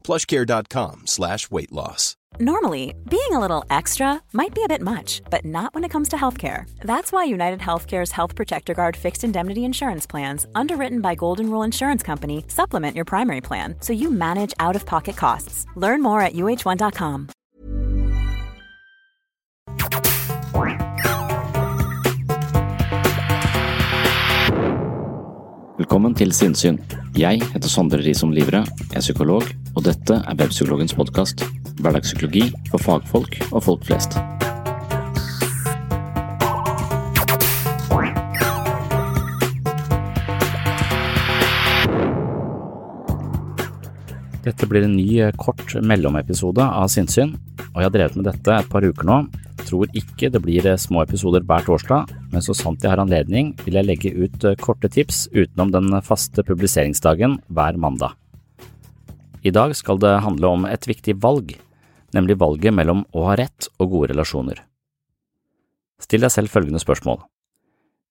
plushcare.com slash weight loss. Normally, being a little extra might be a bit much, but not when it comes to healthcare. That's why United Healthcare's Health Protector Guard fixed indemnity insurance plans, underwritten by Golden Rule Insurance Company, supplement your primary plan so you manage out of pocket costs. Learn more at uh1.com. Velkommen til Sinnsyn. Jeg heter Sondre Risom Livre, jeg er psykolog, og dette er Webpsykologens podkast. Hverdagspsykologi for fagfolk og folk flest. Dette blir en ny eh, kort mellomepisode av Sinnsyn, og jeg har drevet med dette et par uker nå. Tror ikke det blir eh, små episoder hver torsdag, men så sant jeg har anledning vil jeg legge ut eh, korte tips utenom den faste publiseringsdagen hver mandag. I dag skal det handle om et viktig valg, nemlig valget mellom å ha rett og gode relasjoner. Still deg selv følgende spørsmål.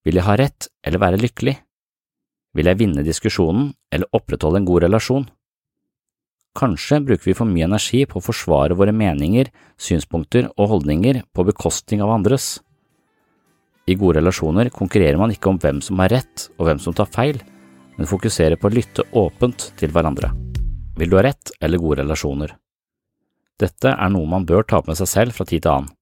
Vil jeg ha rett eller være lykkelig? Vil jeg vinne diskusjonen eller opprettholde en god relasjon? Kanskje bruker vi for mye energi på å forsvare våre meninger, synspunkter og holdninger på bekostning av andres. I gode relasjoner konkurrerer man ikke om hvem som har rett og hvem som tar feil, men fokuserer på å lytte åpent til hverandre. Vil du ha rett eller gode relasjoner? Dette er noe man bør ta med seg selv fra tid til annen.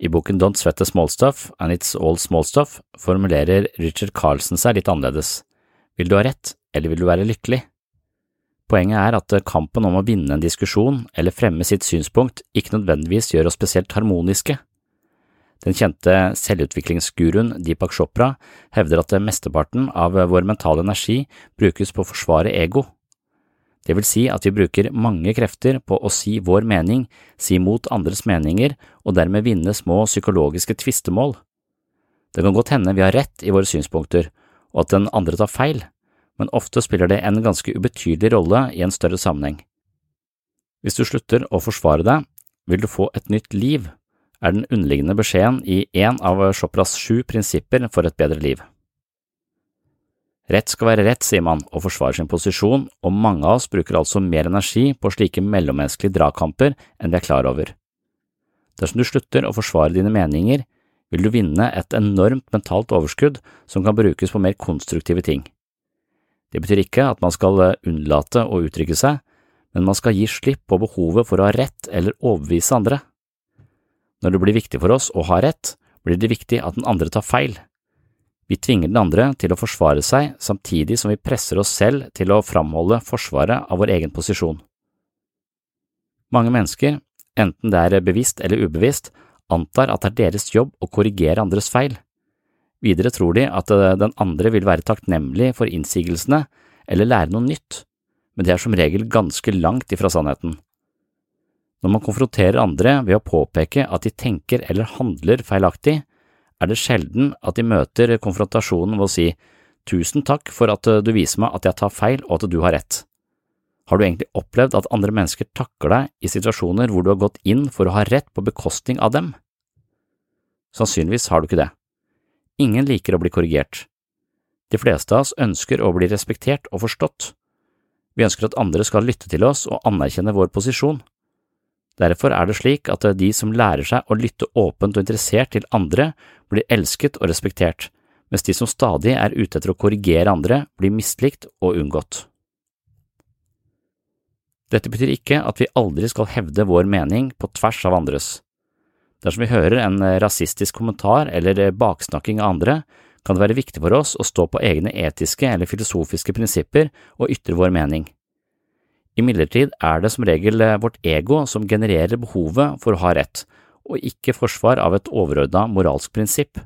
I boken Don't Sweat the Small Stuff and It's All Small Stuff formulerer Richard Carlsen seg litt annerledes. Vil du ha rett, eller vil du være lykkelig? Poenget er at kampen om å vinne en diskusjon eller fremme sitt synspunkt ikke nødvendigvis gjør oss spesielt harmoniske. Den kjente selvutviklingsguruen Deepak Chopra hevder at mesteparten av vår mentale energi brukes på å forsvare ego. Det vil si at vi bruker mange krefter på å si vår mening, si mot andres meninger og dermed vinne små psykologiske tvistemål. Det kan godt hende vi har rett i våre synspunkter, og at den andre tar feil, men ofte spiller det en ganske ubetydelig rolle i en større sammenheng. Hvis du slutter å forsvare deg, vil du få et nytt liv, er den underliggende beskjeden i en av Chopras sju prinsipper for et bedre liv. Rett skal være rett, sier man, og forsvarer sin posisjon, og mange av oss bruker altså mer energi på slike mellommenneskelige dragkamper enn vi er klar over. Dersom du slutter å forsvare dine meninger, vil du vinne et enormt mentalt overskudd som kan brukes på mer konstruktive ting. Det betyr ikke at man skal unnlate å uttrykke seg, men man skal gi slipp på behovet for å ha rett eller overbevise andre. Når det blir viktig for oss å ha rett, blir det viktig at den andre tar feil. Vi tvinger den andre til å forsvare seg samtidig som vi presser oss selv til å framholde forsvaret av vår egen posisjon. Mange mennesker, enten det er bevisst eller ubevisst, antar at det er deres jobb å korrigere andres feil. Videre tror de at den andre vil være takknemlig for innsigelsene eller lære noe nytt, men det er som regel ganske langt ifra sannheten. Når man konfronterer andre ved å påpeke at de tenker eller handler feilaktig, er det sjelden at de møter konfrontasjonen ved å si tusen takk for at du viser meg at jeg tar feil og at du har rett. Har du egentlig opplevd at andre mennesker takker deg i situasjoner hvor du har gått inn for å ha rett på bekostning av dem? Sannsynligvis har du ikke det. Ingen liker å bli korrigert. De fleste av oss ønsker å bli respektert og forstått. Vi ønsker at andre skal lytte til oss og anerkjenne vår posisjon. Derfor er det slik at de som lærer seg å lytte åpent og interessert til andre, blir elsket og respektert, mens de som stadig er ute etter å korrigere andre, blir mislikt og unngått. Dette betyr ikke at vi aldri skal hevde vår mening på tvers av andres. Dersom vi hører en rasistisk kommentar eller baksnakking av andre, kan det være viktig for oss å stå på egne etiske eller filosofiske prinsipper og ytre vår mening. Imidlertid er det som regel vårt ego som genererer behovet for å ha rett, og ikke forsvar av et overordna moralsk prinsipp.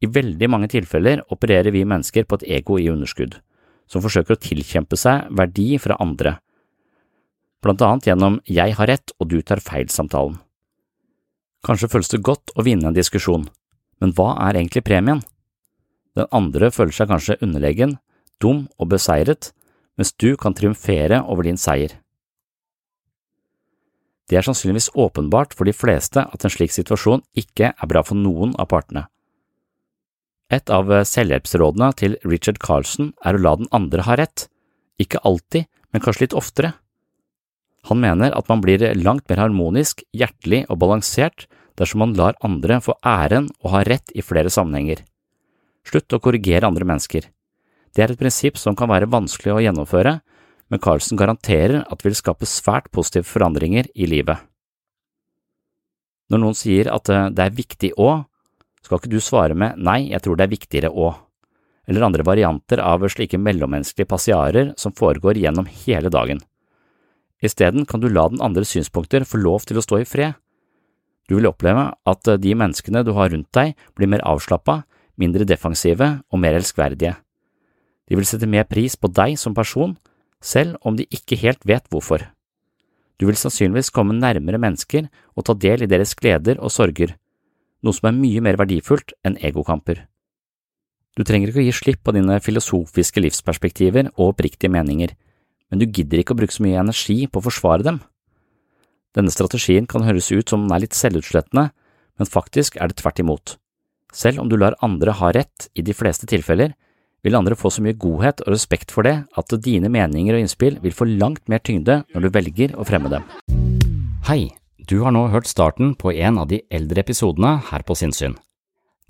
I veldig mange tilfeller opererer vi mennesker på et ego i underskudd, som forsøker å tilkjempe seg verdi fra andre, blant annet gjennom jeg har rett og du tar feil-samtalen. Kanskje føles det godt å vinne en diskusjon, men hva er egentlig premien? Den andre føler seg kanskje underlegen, dum og beseiret, mens du kan triumfere over din seier. Det er sannsynligvis åpenbart for de fleste at en slik situasjon ikke er bra for noen av partene. Et av selvhjelpsrådene til Richard Carlsen er å la den andre ha rett, ikke alltid, men kanskje litt oftere. Han mener at man blir langt mer harmonisk, hjertelig og balansert dersom man lar andre få æren og ha rett i flere sammenhenger. Slutt å korrigere andre mennesker. Det er et prinsipp som kan være vanskelig å gjennomføre, men Carlsen garanterer at det vil skape svært positive forandringer i livet. Når noen sier at det er viktig å, skal ikke du svare med nei, jeg tror det er viktigere å, eller andre varianter av slike mellommenneskelige passiarer som foregår gjennom hele dagen. Isteden kan du la den andres synspunkter få lov til å stå i fred. Du vil oppleve at de menneskene du har rundt deg, blir mer avslappa, mindre defensive og mer elskverdige. De vil sette mer pris på deg som person, selv om de ikke helt vet hvorfor. Du vil sannsynligvis komme nærmere mennesker og ta del i deres gleder og sorger, noe som er mye mer verdifullt enn egokamper. Du trenger ikke å gi slipp på dine filosofiske livsperspektiver og oppriktige meninger, men du gidder ikke å bruke så mye energi på å forsvare dem. Denne strategien kan høres ut som den er litt selvutslettende, men faktisk er det tvert imot. Selv om du lar andre ha rett i de fleste tilfeller, vil andre få så mye godhet og respekt for det at dine meninger og innspill vil få langt mer tyngde når du velger å fremme dem. Hei, du har nå hørt starten på en av de eldre episodene her på Sinnsyn.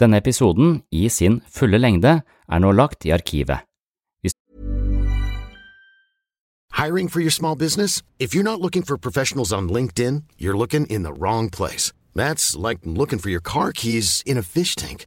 Denne episoden, i sin fulle lengde, er nå lagt i arkivet. Hiring for your small business? If you're not looking for professionals on LinkedIn, you're looking in the wrong place. That's like looking for your car keys in a fish tank.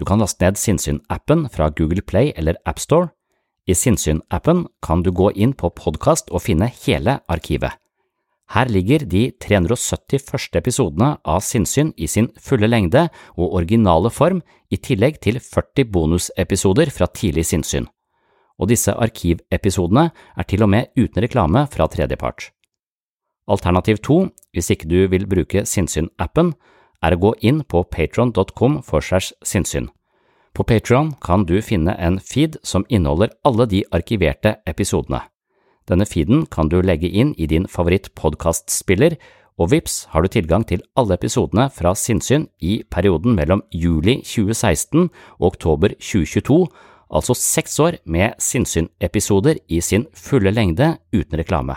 Du kan laste ned Sinnsyn-appen fra Google Play eller AppStore. I Sinnsyn-appen kan du gå inn på podkast og finne hele arkivet. Her ligger de 370 første episodene av Sinnsyn i sin fulle lengde og originale form, i tillegg til 40 bonusepisoder fra tidlig sinnssyn. Og disse arkivepisodene er til og med uten reklame fra tredjepart. Alternativ to, hvis ikke du vil bruke Sinnsyn-appen, er å gå inn på patron.com for segs sinnssyn. På Patron kan du finne en feed som inneholder alle de arkiverte episodene. Denne feeden kan du legge inn i din favoritt-podkastspiller, og vips har du tilgang til alle episodene fra Sinnsyn i perioden mellom juli 2016 og oktober 2022, altså seks år med Sinnsyn-episoder i sin fulle lengde uten reklame.